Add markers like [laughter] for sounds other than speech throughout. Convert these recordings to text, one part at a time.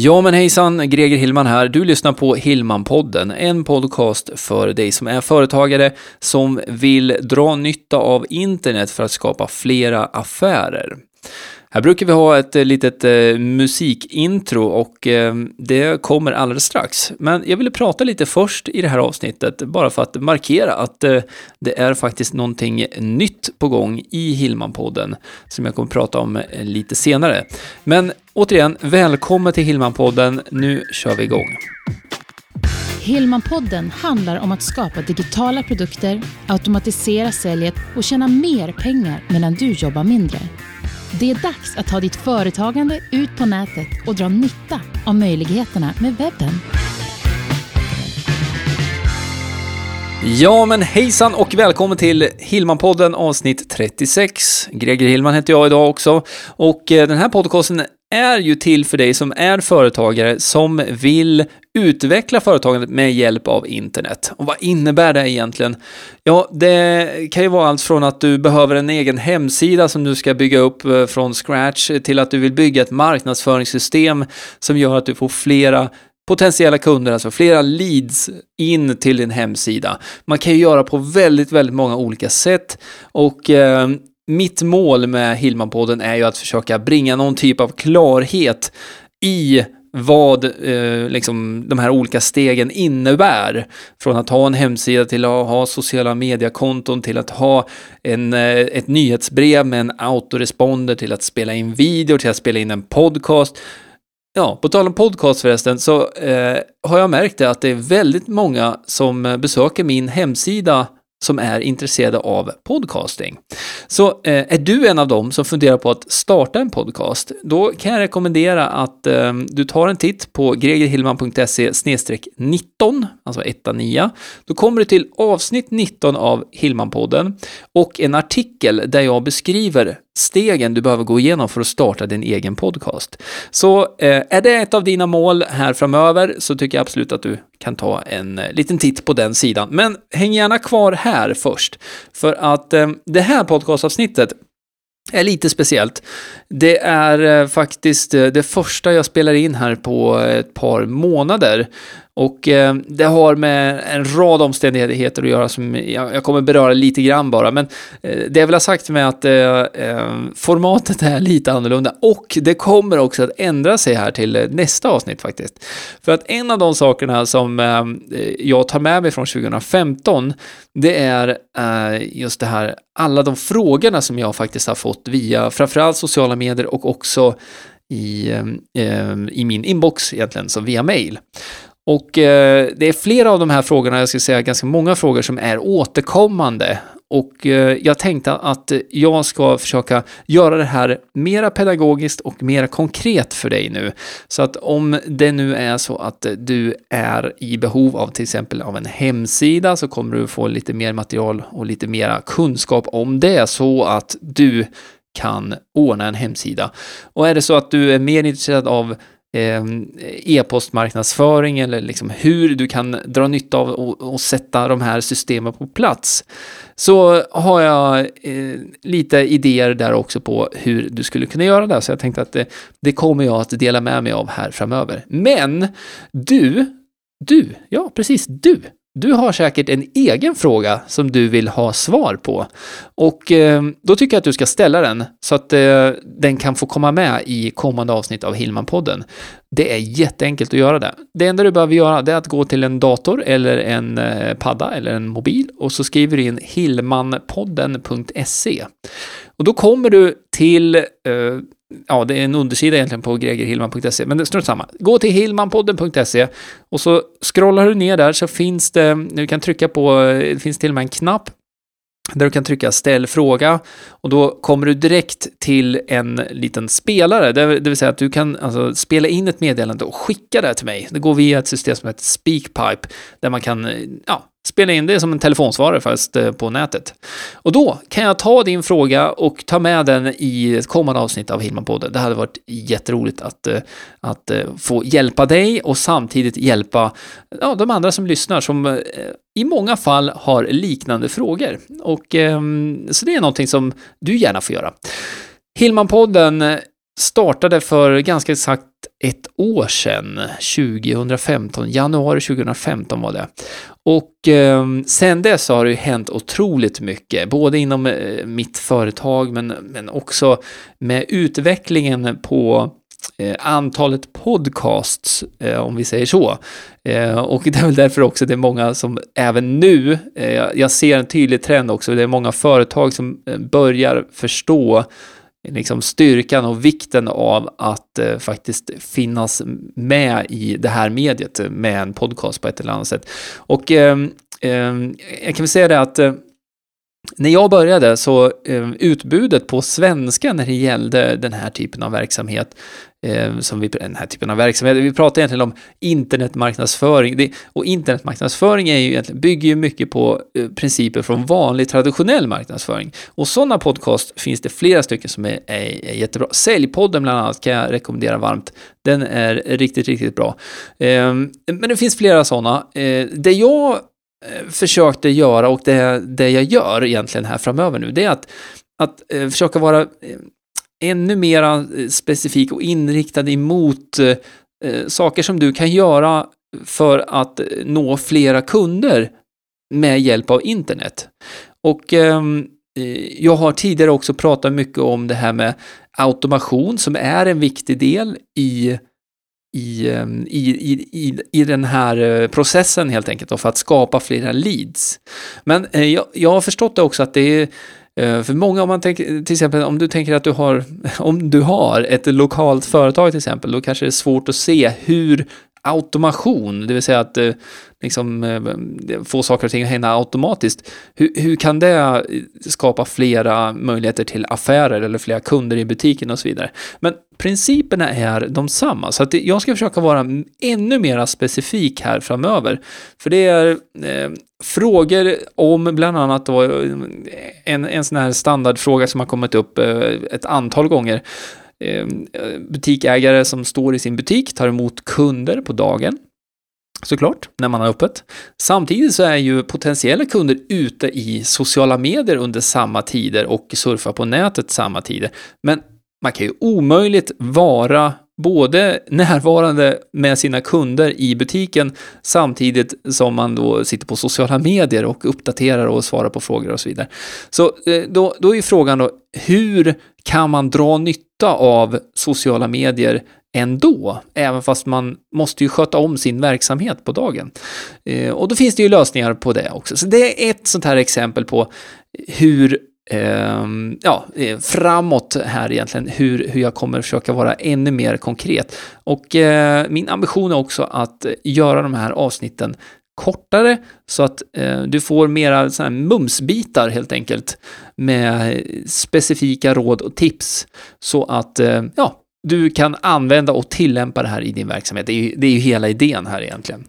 Ja men hejsan, Greger Hillman här. Du lyssnar på Hillman-podden, en podcast för dig som är företagare som vill dra nytta av internet för att skapa flera affärer. Här brukar vi ha ett eh, litet eh, musikintro och eh, det kommer alldeles strax. Men jag ville prata lite först i det här avsnittet, bara för att markera att det är faktiskt någonting nytt på gång i Hillman-podden som jag kommer prata om lite senare. Men återigen, välkommen till Hillman-podden. Nu kör vi igång. Hillman-podden handlar om att skapa digitala produkter, automatisera säljet och tjäna mer pengar medan du jobbar mindre. Det är dags att ta ditt företagande ut på nätet och dra nytta av möjligheterna med webben. Ja, men hejsan och välkommen till Hillman-podden avsnitt 36. Greger Hillman heter jag idag också och eh, den här podcasten är ju till för dig som är företagare som vill utveckla företagandet med hjälp av internet. Och vad innebär det egentligen? Ja, det kan ju vara allt från att du behöver en egen hemsida som du ska bygga upp eh, från scratch till att du vill bygga ett marknadsföringssystem som gör att du får flera potentiella kunder, alltså flera leads in till din hemsida. Man kan ju göra på väldigt, väldigt många olika sätt och eh, mitt mål med Hillman-podden är ju att försöka bringa någon typ av klarhet i vad eh, liksom, de här olika stegen innebär. Från att ha en hemsida till att ha sociala mediekonton till att ha en, eh, ett nyhetsbrev med en autoresponder till att spela in video till att spela in en podcast. Ja, på tal om podcast förresten så eh, har jag märkt det att det är väldigt många som eh, besöker min hemsida som är intresserade av podcasting. Så eh, är du en av dem som funderar på att starta en podcast, då kan jag rekommendera att eh, du tar en titt på gregerhillman.se 19, alltså 1-9. Då kommer du till avsnitt 19 av Hillmanpodden och en artikel där jag beskriver stegen du behöver gå igenom för att starta din egen podcast. Så eh, är det ett av dina mål här framöver så tycker jag absolut att du kan ta en eh, liten titt på den sidan. Men häng gärna kvar här först, för att eh, det här podcastavsnittet är lite speciellt. Det är eh, faktiskt eh, det första jag spelar in här på ett par månader. Och eh, det har med en rad omständigheter att göra som jag, jag kommer beröra lite grann bara. Men eh, det jag vill ha sagt med att eh, eh formatet är lite annorlunda och det kommer också att ändra sig här till eh, nästa avsnitt faktiskt. För att en av de sakerna som eh, eh jag tar med mig från 2015 det är eh, just det här, alla de frågorna som jag faktiskt har fått via framförallt sociala medier och också i, i min inbox egentligen, så via mail. Och eh, det är flera av de här frågorna, jag ska säga ganska många frågor som är återkommande. Och eh, jag tänkte att jag ska försöka göra det här mera pedagogiskt och mera konkret för dig nu. Så att om det nu är så att du är i behov av till exempel av en hemsida så kommer du få lite mer material och lite mera kunskap om det så att du kan ordna en hemsida. Och är det så att du är mer intresserad av Eh, e-postmarknadsföring eller liksom hur du kan dra nytta av och, och, sätta de här systemen på plats. Så har jag eh, lite idéer där också på hur du skulle kunna göra det. Så jag tänkte att det, det kommer jag att dela med mig av här framöver. Men du, du, ja precis du du har säkert en egen fråga som du vill ha svar på. Och eh, då tycker jag att du ska ställa den så att eh, den kan få komma med i kommande avsnitt av Hillman-podden. Det är jätteenkelt att göra det. Det enda du behöver göra är att gå till en dator eller en eh, padda eller en mobil och så skriver du in hillmanpodden.se. Och då kommer du till eh, ja, det är en undersida egentligen på gregerhillman.se, men strunt samma. Gå till hillmanpodden.se och så scrollar du ner där så finns det, du kan trycka på, det finns till och med en knapp där du kan trycka ställ fråga och då kommer du direkt till en liten spelare, det vill säga att du kan alltså spela in ett meddelande och skicka det till mig. Det går via ett system som heter Speakpipe där man kan ja, spela in det som en telefonsvarare fast eh, på nätet. Och då kan jag ta din fråga och ta med den i ett kommande avsnitt av Hillmanpodden. Det hade varit jätteroligt att, eh, att eh, få hjälpa dig och samtidigt hjälpa ja, de andra som lyssnar som i många fall har liknande frågor. Och, ehm, så det är någonting som du gärna får göra. Hillmanpodden startade för ganska exakt ett år sedan, 2015, januari 2015 var det. Och eh, sen dess har det ju hänt otroligt mycket, både inom eh, mitt företag men, men också med utvecklingen på eh, antalet podcasts, eh, om vi säger så. Eh, och det är väl därför också det är många som även nu, eh, jag ser en tydlig trend också, det är många företag som eh, börjar förstå liksom styrkan och vikten av att eh, faktiskt finnas med i det här mediet med en podcast på ett eller annat sätt. Och eh, eh, jag kan väl säga det att eh, när jag började så eh, utbudet på svenska när det gällde den här typen av verksamhet, eh, som vi, den här typen av verksamhet, vi pratar egentligen om internetmarknadsföring, det, och internetmarknadsföring är ju bygger ju mycket på eh, principer från vanlig traditionell marknadsföring. Och sådana podcast finns det flera stycken som är, är, är jättebra. Säljpodden bland annat kan jag rekommendera varmt. Den är riktigt, riktigt bra. Eh, men det finns flera sådana. Eh, det jag eh, försökte göra och det, det jag gör egentligen här framöver nu, det är att, att eh, försöka vara ännu mera eh, specifik och inriktad emot eh, eh, saker som du kan göra för att eh, nå flera kunder med hjälp av internet. Och ehm, eh, jag har tidigare också pratat mycket om det här med automation som är en viktig del i i, ehm, i, i, i den här processen helt enkelt då, för att skapa flera leads. Men eh, jag, jag har förstått det också att det är Eh, för många, om man tänker, till exempel om du tänker att du har, [laughs] om du har ett lokalt företag till exempel, då kanske det är svårt att se hur automation, det vill säga att eh, liksom, eh, få saker och ting att hända automatiskt. Hur, hur kan det skapa flera möjligheter till affärer eller flera kunder i butiken och så vidare? Men principerna är de samma. Så att jag ska försöka vara ännu mer specifik här framöver. För det är eh, frågor om bland annat då, eh, en, en sån här standardfråga som har kommit upp eh, ett antal gånger. Ehm, butikägare som står i sin butik tar emot kunder på dagen såklart, när man har öppet. Samtidigt så är ju potentiella kunder ute i sociala medier under samma tider och surfar på nätet samma tider. Men man kan ju omöjligt vara både närvarande med sina kunder i butiken samtidigt som man då sitter på sociala medier och uppdaterar och svarar på frågor och så vidare. Så eh, då, då är ju frågan då, hur kan man dra nytta av sociala medier ändå, även fast man måste ju sköta om sin verksamhet på dagen. Eh, och då finns det ju lösningar på det också. Så det är ett sånt här exempel på hur Ehm, ja, framåt här egentligen, hur, hur jag kommer försöka vara ännu mer konkret. Och eh, min ambition är också att göra de här avsnitten kortare så att eh, du får mera såna här mumsbitar helt enkelt med specifika råd och tips så att eh, ja, du kan använda och tillämpa det här i din verksamhet. Det är ju, det är ju hela idén här egentligen.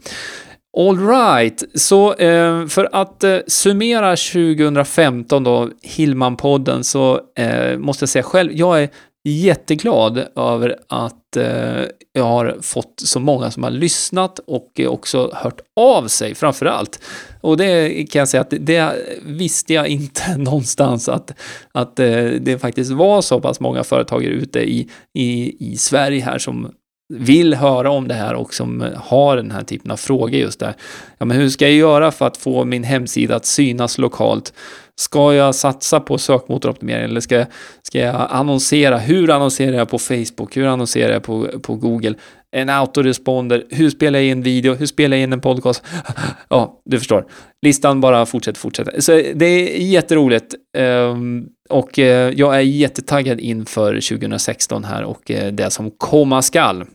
Alright, så eh, för att eh, summera 2015 då, Hillman-podden, så eh, måste jag säga själv, jag är jätteglad över att eh, jag har fått så många som har lyssnat och också hört av sig framför allt. Och det kan jag säga att det, det visste jag inte [laughs] någonstans att, att eh, det faktiskt var så pass många företagare ute i, i, i Sverige här som vill höra om det här och som har den här typen av frågor just där. Ja, men hur ska jag göra för att få min hemsida att synas lokalt? Ska jag satsa på sökmotoroptimering eller ska, ska jag annonsera? Hur annonserar jag på Facebook? Hur annonserar jag på, på Google? En autoresponder? Hur spelar jag in video? Hur spelar jag in en podcast? [laughs] Ja, du förstår. Listan bara fortsätter, fortsätter. Så det är jätteroligt. Ehm, och eh, jag är jättetaggad inför 2016 här och eh, det som komma skall.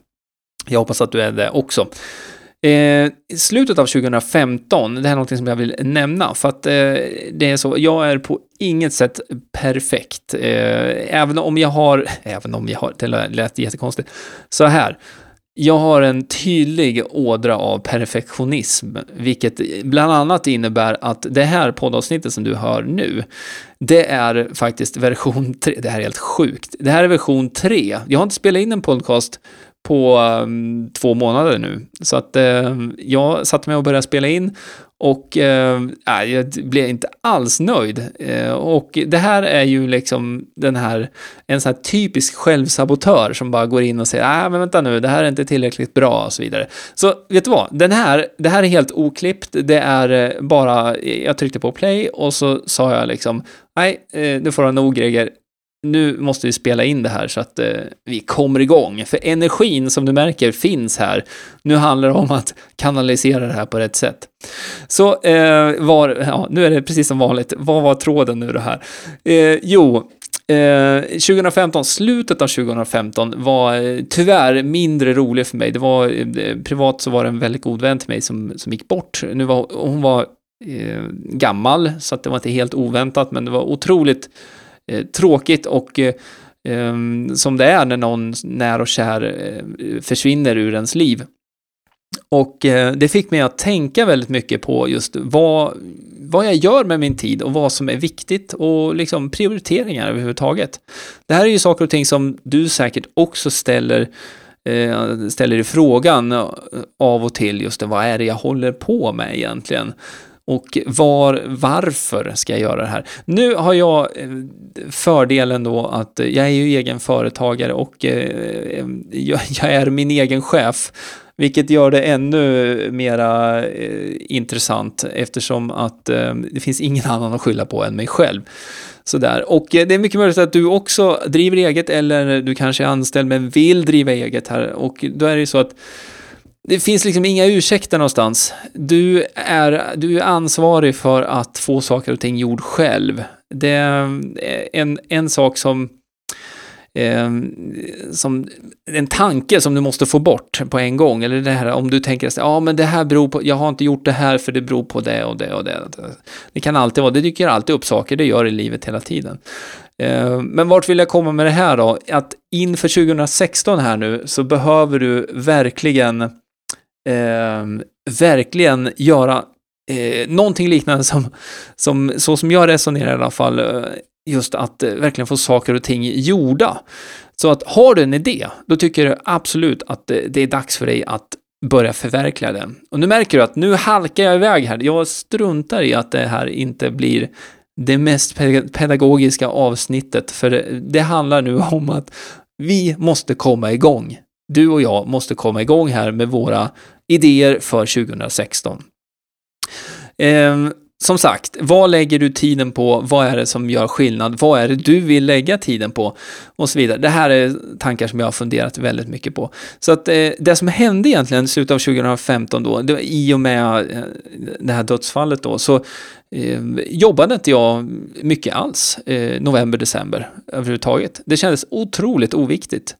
Jag hoppas att du är det också. Eh, I slutet av 2015, det här är något som jag vill nämna, för att eh, det är så, jag är på inget sätt perfekt. Eh, även om jag har, [laughs] även om jag har, det lät jättekonstigt, så här. Jag har en tydlig ådra av perfektionism, vilket bland annat innebär att det här poddavsnittet som du hör nu, det är faktiskt version 3, det här är helt sjukt, det här är version 3. Jag har inte spelat in en podcast på um, två månader nu. Så att uh, jag satte mig och började spela in och uh, jag blev inte alls nöjd. Uh, och det här är ju liksom den här, en sån här typisk självsabotör som bara går in och säger, nej men vänta nu, det här är inte tillräckligt bra och så vidare. Så vet du vad, den här, det här är helt oklippt, det är eh, bara, jag tryckte på play och så sa jag liksom, nej, eh, nu får du nog Greger, nu måste vi spela in det här så att eh, vi kommer igång. För energin som du märker finns här. Nu handlar det om att kanalisera det här på rätt sätt. Så eh, var, ja, nu är det precis som vanligt. Vad var tråden nu det här? Eh, jo, eh, 2015, slutet av 2015 var eh, tyvärr mindre rolig för mig. Det var, eh, privat så var det en väldigt god vän till mig som, som gick bort. Nu var, hon var eh, gammal, så att det var inte helt oväntat, men det var otroligt Eh, tråkigt och eh, ehm, som det är när någon när och kär eh, försvinner ur ens liv. Och eh, det fick mig att tänka väldigt mycket på just vad, vad jag gör med min tid och vad som är viktigt och liksom prioriteringar överhuvudtaget. Det här är ju saker och ting som du säkert också ställer ställer i frågan av och till just det, vad är det jag håller på med egentligen? Och var, varför ska jag göra det här? Nu har jag eh, fördelen då att eh, jag är ju egen företagare och eh, jag är min egen chef. Vilket gör det ännu mera eh, intressant eftersom att det finns ingen annan att skylla på än mig själv. Sådär. Och det är mycket möjligt att du också driver eget eller du kanske är anställd men vill driva eget här. Och då är det ju så att det finns liksom inga ursäkter någonstans. Du är, du är ansvarig för att få saker och ting gjord själv. Det är en, en sak som, eh, som en tanke som du måste få bort på en gång. Eller det här om du tänker att ja, men det här beror på, jag har inte gjort det här för det beror på det och det och det. Det kan alltid vara, det dyker alltid upp saker, det gör det i livet hela tiden. Eh, men vart vill jag komma med det här då? Att inför 2016 här nu så behöver du verkligen eh, verkligen göra eh, någonting liknande som, som, så som jag resonerar i alla fall, eh, just att eh, verkligen få saker och ting gjorda. Så att har du en idé, då tycker jag absolut att eh, det, är dags för dig att börja förverkliga den. Och nu märker du att nu halkar jag iväg här. Jag struntar i att det här inte blir det mest pedagogiska avsnittet, för det handlar nu om att vi måste komma igång. Du och jag måste komma igång här med våra idéer för 2016. Eh, som sagt, vad lägger du tiden på? Vad är det som gör skillnad? Vad är det du vill lägga tiden på? Och så vidare. Det här är tankar som jag har funderat väldigt mycket på. Så att eh, det som hände egentligen i slutet av 2015 då, det var i och med eh, det här dödsfallet då, så eh, jobbade inte jag mycket alls eh, november, december överhuvudtaget. Det kändes otroligt oviktigt.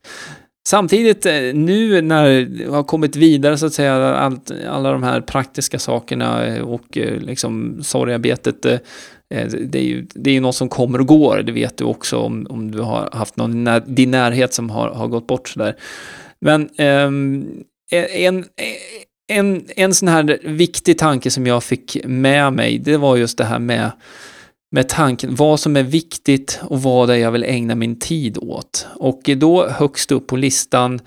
Samtidigt eh, nu när det har kommit vidare så att säga, allt, alla de här praktiska sakerna eh, och eh, liksom sorgearbetet, det är ju det är något som kommer och går, det vet du också om, om du har haft någon i din närhet som har, har gått bort sådär. Men um, en, e, en, en sån här viktig tanke som jag fick med mig, det var just det här med med tanken vad som är viktigt och vad det är jag vill ägna min tid åt. Och då högst upp på listan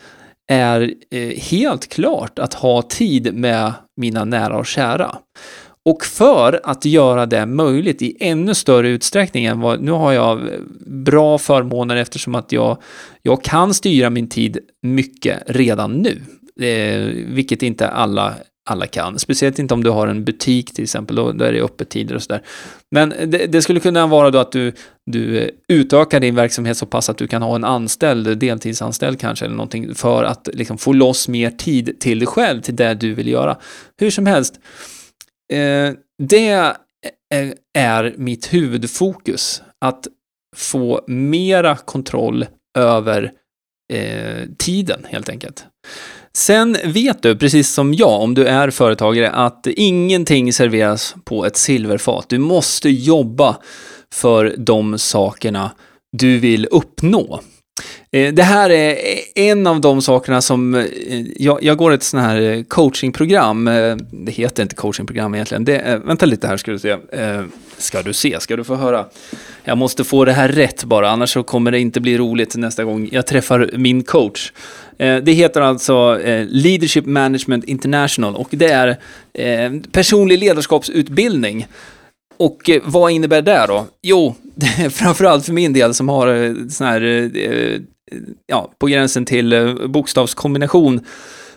är eh, helt klart att ha tid med mina nära och kära. Och för att göra det möjligt i ännu större utsträckning än vad, nu har jag eh, bra förmåner eftersom att jag, jag kan styra min tid mycket redan nu. Eh, vilket inte alla alla kan. Speciellt inte om du har en butik till exempel, då, då är det öppettider och sådär. Men det, det, skulle kunna vara då att du, du eh, utökar din verksamhet så pass att du kan ha en anställd, deltidsanställd kanske, eller någonting för att liksom få loss mer tid till dig själv, till det du vill göra. Hur som helst, eh, det eh, är, mitt huvudfokus, att få mera kontroll över eh, tiden helt enkelt. Sen vet du, precis som jag, om du är företagare, att ingenting serveras på ett silverfat. Du måste jobba för de sakerna du vill uppnå. Eh, det här är en av de sakerna som, eh, jag, jag går ett sån här eh, coachingprogram, det heter inte coachingprogram egentligen, det vänta lite här ska du se, ska du se, ska du få höra. Jag måste få det här rätt bara, annars så kommer det inte bli roligt nästa gång jag träffar min coach. Det heter alltså Leadership Management International och det är personlig ledarskapsutbildning. Och vad innebär det då? Jo, [laughs] framförallt för min del som har sån här ja, på gränsen till eh, bokstavskombination,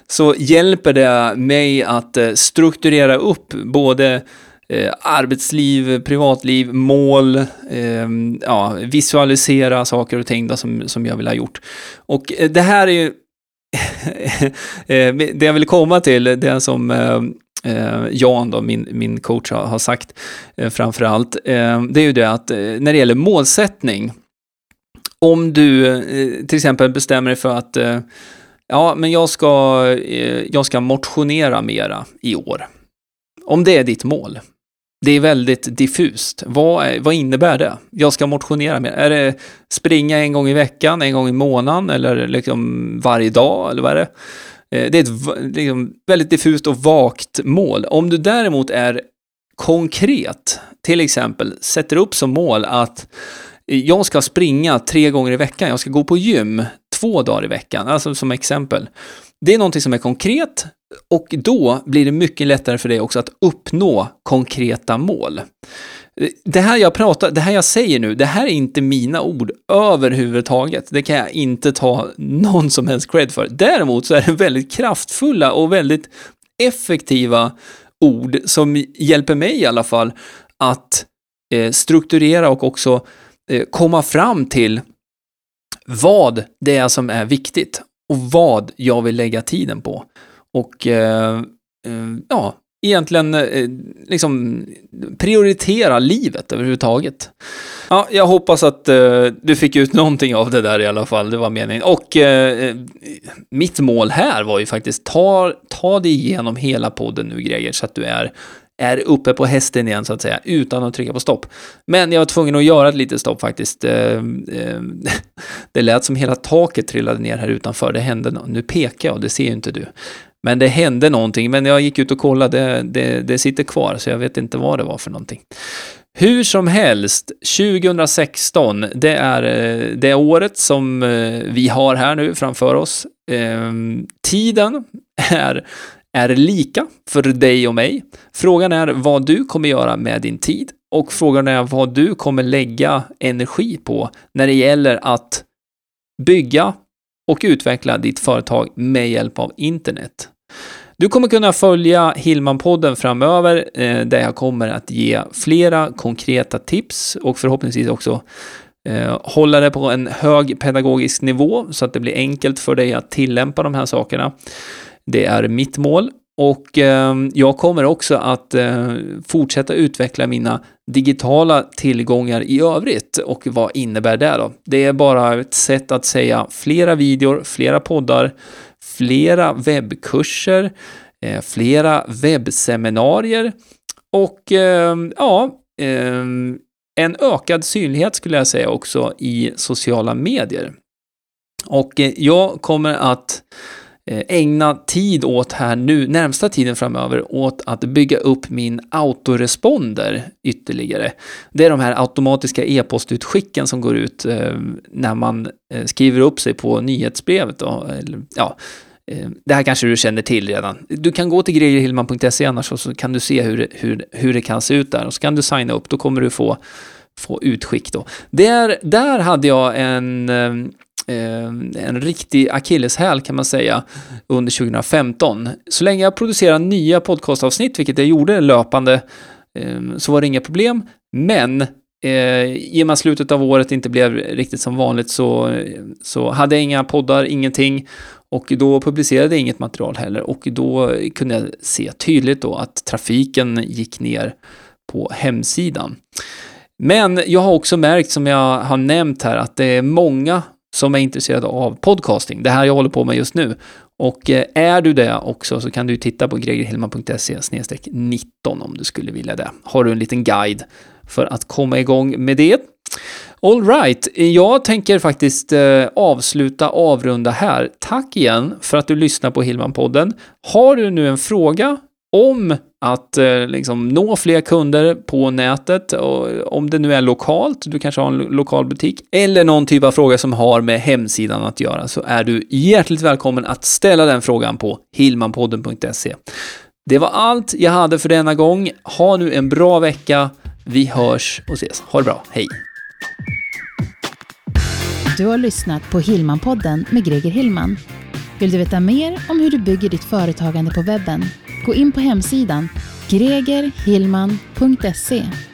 så hjälper det mig att eh, strukturera upp både eh, arbetsliv, privatliv, mål, eh, ja, visualisera saker och ting som, som jag vill ha gjort. Och eh, det här är ju [laughs] det jag vill komma till, det som Jan, då, min, min coach, har, sagt framför allt, det är ju det att när det gäller målsättning, om du eh, till exempel bestämmer dig för att eh, ja, men jag ska, eh, jag ska motionera mera i år. Om det är ditt mål. Det är väldigt diffust. Vad, vad innebär det? Jag ska motionera mer. Är det springa en gång i veckan, en gång i månaden eller liksom varje dag eller vad är det? Det är ett liksom, väldigt diffust och vagt mål. Om du däremot är konkret, till exempel sätter upp som mål att jag ska springa tre gånger i veckan, jag ska gå på gym två dagar i veckan, alltså som exempel. Det är någonting som är konkret och då blir det mycket lättare för dig också att uppnå konkreta mål. Det här jag pratar, det här jag säger nu, det här är inte mina ord överhuvudtaget. Det kan jag inte ta någon som helst cred för. Däremot så är det väldigt kraftfulla och väldigt effektiva ord som hjälper mig i alla fall att eh, strukturera och också Eh, komma fram till vad det är som är viktigt och vad jag vill lägga tiden på. Och eh, eh, ja, egentligen eh, liksom prioritera livet överhuvudtaget. Ja, jag hoppas att eh, du fick ut någonting av det där i alla fall, det var meningen. Och eh, eh mitt mål här var ju faktiskt, ta, ta dig igenom hela podden nu Greger, så att du är är uppe på hästen igen så att säga, utan att trycka på stopp. Men jag var tvungen att göra ett litet stopp faktiskt. Eh, eh, [laughs] det lät som hela taket trillade ner här utanför. Det hände något. Nu pekar jag, det ser ju inte du. Men det hände någonting, men jag gick ut och kollade, det, det, det sitter kvar, så jag vet inte vad det var för någonting. Hur som helst, 2016, det är eh, det året som vi har här nu framför oss. Tiden är är lika för dig och mig. Frågan är vad du kommer göra med din tid och frågan är vad du kommer lägga energi på när det gäller att bygga och utveckla ditt företag med hjälp av internet. Du kommer kunna följa Hillman-podden framöver eh, där jag kommer att ge flera konkreta tips och förhoppningsvis också eh, hålla det på en hög pedagogisk nivå så att det blir enkelt för dig att tillämpa de här sakerna. Det är mitt mål och eh, jag kommer också att eh, fortsätta utveckla mina digitala tillgångar i övrigt. Och vad innebär det då? Det är bara ett sätt att säga flera videor, flera poddar, flera webbkurser, eh, flera webbseminarier och eh, ja, eh, en ökad synlighet skulle jag säga också i sociala medier. Och eh, jag kommer att Eh, ägna tid åt här nu, närmsta tiden framöver, åt att bygga upp min autoresponder ytterligare. Det är de här automatiska e-postutskicken som går ut eh, när man eh, skriver upp sig på nyhetsbrevet. Då, ja, det här kanske du känner till redan. Du kan gå till gregerhillman.se annars och så kan du se hur, hur, hur det kan se ut där och så kan du signa upp, då kommer du få få utskick då. Där, där hade jag en Eh, en riktig akilleshäl kan man säga under 2015. Så länge jag producerar nya podcastavsnitt, vilket jag gjorde löpande, eh, så var det inga problem. Men eh, i och med att slutet av året inte blev riktigt som vanligt så, så hade jag inga poddar, ingenting. Och då publicerade jag inget material heller och då kunde jag se tydligt då att trafiken gick ner på hemsidan. Men jag har också märkt, som jag har nämnt här, att det är många som är intresserade av podcasting, det här jag håller på med just nu. Och eh, är du det också så kan du titta på gregerhillman.se 19 om du skulle vilja det. Har du en liten guide för att komma igång med det. All right, jag tänker faktiskt eh, avsluta, avrunda här. Tack igen för att du lyssnar på Hillman-podden. Har du nu en fråga om att eh, liksom, nå fler kunder på nätet, och, om det nu är lokalt, du kanske har en lo lokal butik, eller någon typ av fråga som har med hemsidan att göra, så är du hjärtligt välkommen att ställa den frågan på hillmanpodden.se. Det var allt jag hade för denna gång. Ha nu en bra vecka. Vi hörs och ses. Ha det bra. Hej! Du har lyssnat på Hillmanpodden med Greger Hillman. Vill du veta mer om hur du bygger ditt företagande på webben? Gå in på hemsidan gregerhillman.se